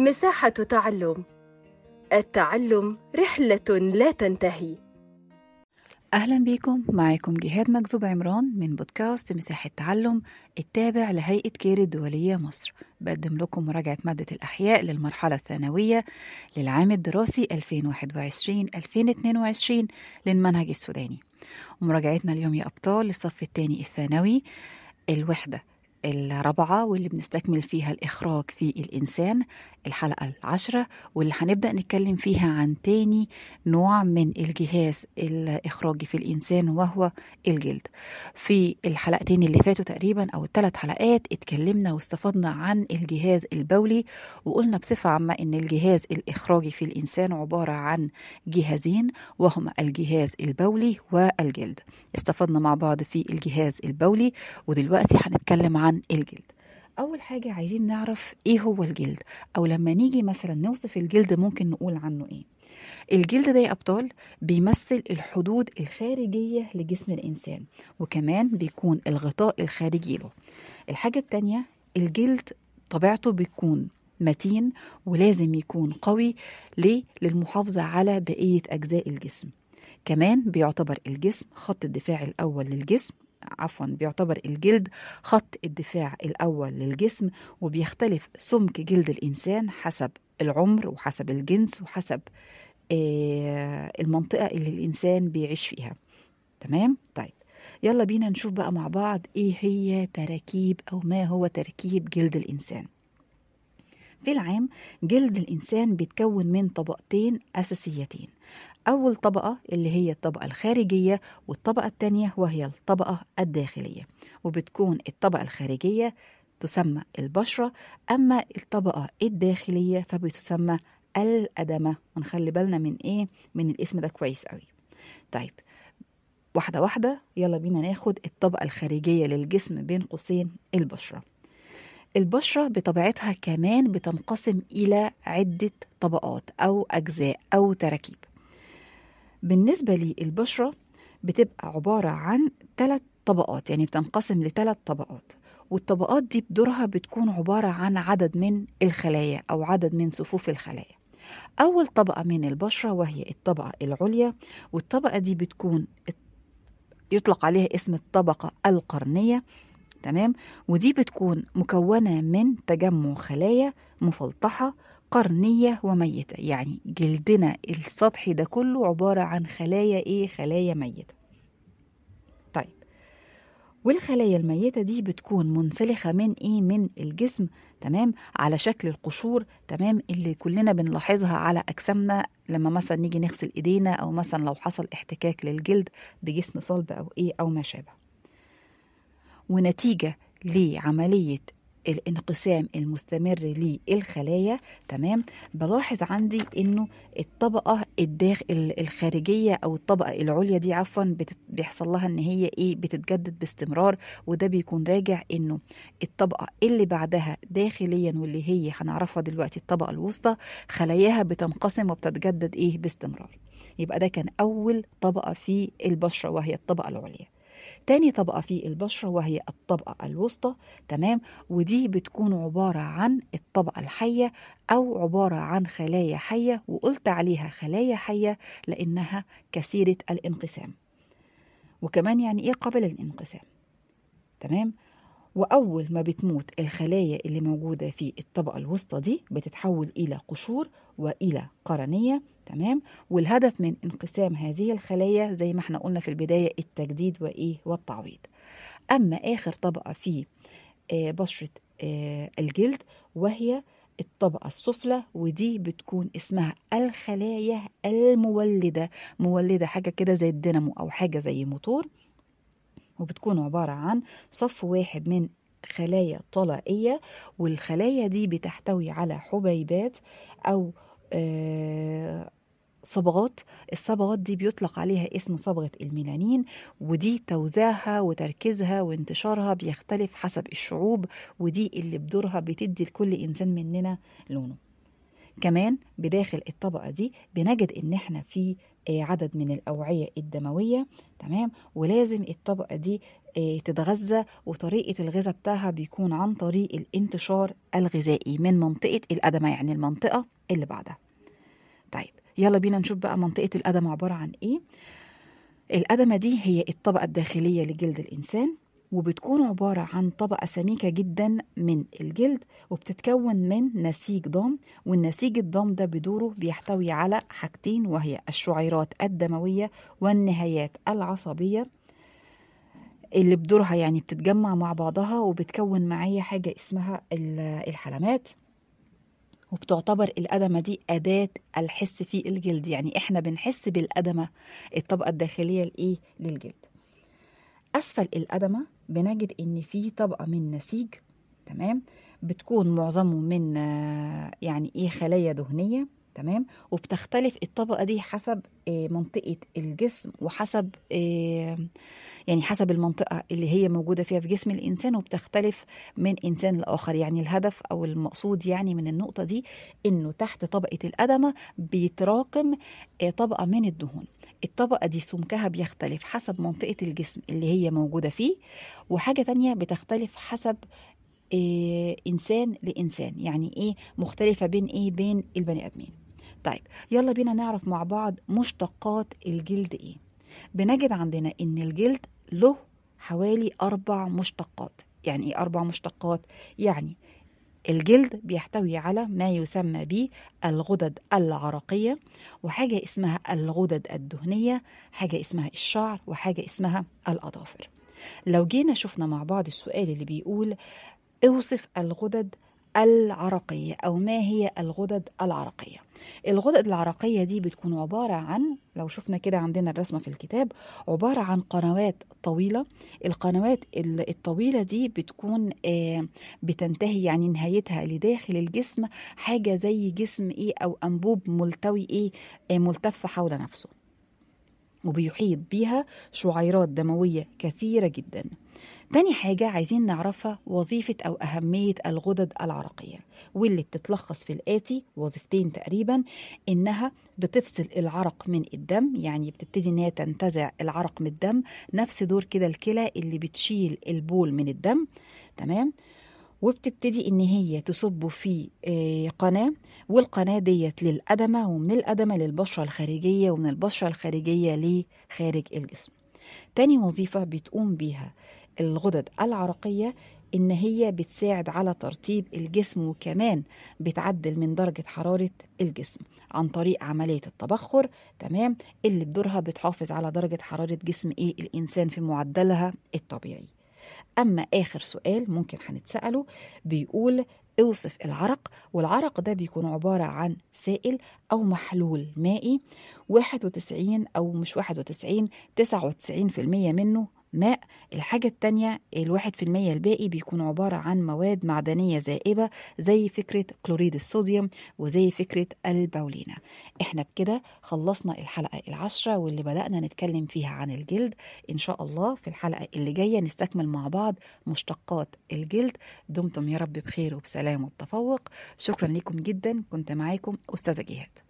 مساحة تعلم. التعلم رحلة لا تنتهي. أهلا بيكم معاكم جهاد مكذوب عمران من بودكاست مساحة تعلم التابع لهيئة كير الدولية مصر. بقدم لكم مراجعة مادة الأحياء للمرحلة الثانوية للعام الدراسي 2021-2022 للمنهج السوداني. ومراجعتنا اليوم يا أبطال للصف الثاني الثانوي الوحدة. الرابعة واللي بنستكمل فيها الإخراج في الإنسان الحلقة العشرة واللي هنبدأ نتكلم فيها عن تاني نوع من الجهاز الإخراجي في الإنسان وهو الجلد. في الحلقتين اللي فاتوا تقريبا أو الثلاث حلقات اتكلمنا واستفدنا عن الجهاز البولي وقلنا بصفة عامة إن الجهاز الإخراجي في الإنسان عبارة عن جهازين وهما الجهاز البولي والجلد. استفدنا مع بعض في الجهاز البولي ودلوقتي هنتكلم عن الجلد. أول حاجة عايزين نعرف إيه هو الجلد أو لما نيجي مثلا نوصف الجلد ممكن نقول عنه إيه. الجلد ده يا أبطال بيمثل الحدود الخارجية لجسم الإنسان وكمان بيكون الغطاء الخارجي له. الحاجة التانية الجلد طبيعته بيكون متين ولازم يكون قوي ليه؟ للمحافظة على بقية أجزاء الجسم. كمان بيعتبر الجسم خط الدفاع الأول للجسم عفوا بيعتبر الجلد خط الدفاع الأول للجسم وبيختلف سمك جلد الإنسان حسب العمر وحسب الجنس وحسب آه المنطقة اللي الإنسان بيعيش فيها. تمام؟ طيب يلا بينا نشوف بقى مع بعض إيه هي تراكيب أو ما هو تركيب جلد الإنسان. في العام جلد الإنسان بيتكون من طبقتين أساسيتين. أول طبقة اللي هي الطبقة الخارجية والطبقة الثانية وهي الطبقة الداخلية. وبتكون الطبقة الخارجية تسمى البشرة أما الطبقة الداخلية فبتسمى الأدمة. ونخلي بالنا من إيه؟ من الاسم ده كويس قوي طيب واحدة واحدة يلا بينا ناخد الطبقة الخارجية للجسم بين قوسين البشرة. البشرة بطبيعتها كمان بتنقسم إلى عدة طبقات أو أجزاء أو تراكيب. بالنسبة للبشرة بتبقى عبارة عن ثلاث طبقات يعني بتنقسم لثلاث طبقات والطبقات دي بدورها بتكون عبارة عن عدد من الخلايا أو عدد من صفوف الخلايا. أول طبقة من البشرة وهي الطبقة العليا والطبقة دي بتكون يطلق عليها اسم الطبقة القرنية تمام؟ ودي بتكون مكونة من تجمع خلايا مفلطحة قرنية وميتة. يعني جلدنا السطحي ده كله عبارة عن خلايا إيه؟ خلايا ميتة. طيب والخلايا الميتة دي بتكون منسلخة من إيه؟ من الجسم تمام؟ على شكل القشور تمام؟ اللي كلنا بنلاحظها على أجسامنا. لما مثلا نيجي نغسل إيدينا أو مثلا لو حصل احتكاك للجلد بجسم صلب أو إيه؟ أو ما شابه. ونتيجة لعملية الانقسام المستمر للخلايا تمام؟ بلاحظ عندي إنه الطبقة الداخل الخارجية أو الطبقة العليا دي عفوا بيحصل لها إن هي إيه بتتجدد باستمرار وده بيكون راجع إنه الطبقة اللي بعدها داخليا واللي هي هنعرفها دلوقتي الطبقة الوسطى خلاياها بتنقسم وبتتجدد إيه باستمرار. يبقى ده كان أول طبقة في البشرة وهي الطبقة العليا. تاني طبقة في البشرة وهي الطبقة الوسطى تمام؟ ودي بتكون عبارة عن الطبقة الحية أو عبارة عن خلايا حية وقلت عليها خلايا حية لأنها كثيرة الانقسام. وكمان يعني إيه قبل الانقسام تمام؟ وأول ما بتموت الخلايا اللي موجودة في الطبقة الوسطى دي بتتحول إلى قشور وإلى قرنية تمام؟ والهدف من انقسام هذه الخلايا زي ما إحنا قلنا في البداية التجديد وإيه؟ والتعويض. أما آخر طبقة في آه بشرة آه الجلد وهي الطبقة السفلى ودي بتكون اسمها الخلايا المولدة. مولدة حاجة كده زي الدينامو أو حاجة زي موتور. وبتكون عبارة عن صف واحد من خلايا طلائية والخلايا دي بتحتوي على حبيبات أو آه صبغات الصبغات دي بيطلق عليها اسم صبغة الميلانين ودي توزيعها وتركيزها وانتشارها بيختلف حسب الشعوب ودي اللي بدورها بتدي لكل إنسان مننا لونه. كمان بداخل الطبقة دي بنجد إن إحنا في آه، عدد من الأوعية الدموية تمام؟ ولازم الطبقة دي آه، تتغذى وطريقة الغذاء بتاعها بيكون عن طريق الانتشار الغذائي من منطقة الأدمة يعني المنطقة اللي بعدها. طيب يلا بينا نشوف بقى منطقة الأدمة عبارة عن إيه. الأدمة دي هي الطبقة الداخلية لجلد الإنسان وبتكون عبارة عن طبقة سميكة جدا من الجلد وبتتكون من نسيج ضام والنسيج الضام ده بدوره بيحتوي على حاجتين وهي الشعيرات الدموية والنهايات العصبية اللي بدورها يعني بتتجمع مع بعضها وبتكون معايا حاجة اسمها ال- الحلمات. وبتعتبر الأدمة دي أداة الحس في الجلد. يعني إحنا بنحس بالأدمة الطبقة الداخلية لإيه؟ للجلد. أسفل الأدمة بنجد إن في طبقة من نسيج تمام؟ بتكون معظمه من آه، يعني إيه؟ خلايا دهنية تمام؟ وبتختلف الطبقة دي حسب آه، منطقة الجسم وحسب آه، يعني حسب المنطقة اللي هي موجودة فيها في جسم الإنسان وبتختلف من إنسان لآخر. يعني الهدف أو المقصود يعني من النقطة دي إنه تحت طبقة الأدمة بيتراكم آه، طبقة من الدهون. الطبقة دي سمكها بيختلف حسب منطقة الجسم اللي هي موجودة فيه وحاجة تانية بتختلف حسب إيه إنسان لإنسان. يعني إيه مختلفة بين إيه؟ بين البني آدمين. طيب يلا بينا نعرف مع بعض مشتقات الجلد إيه. بنجد عندنا إن الجلد له حوالي أربع مشتقات. يعني إيه أربع مشتقات؟ يعني الجلد بيحتوي على ما يسمى به الغدد العرقية وحاجة اسمها الغدد الدهنية حاجة اسمها الشعر وحاجة اسمها الأظافر. لو جينا شفنا مع بعض السؤال اللي بيقول اوصف الغدد العرقية أو ما هي الغدد العرقية الغدد العرقية دي بتكون عبارة عن لو شفنا كده عندنا الرسمة في الكتاب عبارة عن قنوات طويلة. القنوات ال- الطويلة دي بتكون آه، بتنتهي يعني نهايتها لداخل الجسم حاجة زي جسم إيه أو أنبوب ملتوي إيه آه، ملتف حول نفسه. وبيحيط بيها شعيرات دموية كثيرة جدا. تاني حاجة عايزين نعرفها وظيفة أو أهمية الغدد العرقية واللي بتتلخص في الآتي وظيفتين تقريبا إنها بتفصل العرق من الدم يعني بتبتدي إن هي تنتزع العرق من الدم نفس دور كده الكلى اللي بتشيل البول من الدم تمام؟ وبتبتدي إن هي تصب في آه، قناة والقناة ديت للأدمة ومن الأدمة للبشرة الخارجية ومن البشرة الخارجية لخارج الجسم. تاني وظيفة بتقوم بيها الغدد العرقية إن هي بتساعد على ترطيب الجسم وكمان بتعدل من درجة حرارة الجسم عن طريق عملية التبخر تمام؟ اللي بدورها بتحافظ على درجة حرارة جسم إيه؟ الإنسان في معدلها الطبيعي. أما آخر سؤال ممكن هنتسأله بيقول أوصف العرق والعرق ده بيكون عبارة عن سائل أو محلول مائي 91 أو مش 91 99% منه ماء. الحاجة التانية الواحد في المية الباقي بيكون عبارة عن مواد معدنية زائبة زي فكرة كلوريد الصوديوم وزي فكرة البولينا. إحنا بكده خلصنا الحلقة العشرة واللي بدأنا نتكلم فيها عن الجلد. إن شاء الله في الحلقة اللي جاية نستكمل مع بعض مشتقات الجلد. دمتم يا رب بخير وبسلام وبتفوق. شكرا لكم جدا. كنت معاكم أستاذة جهاد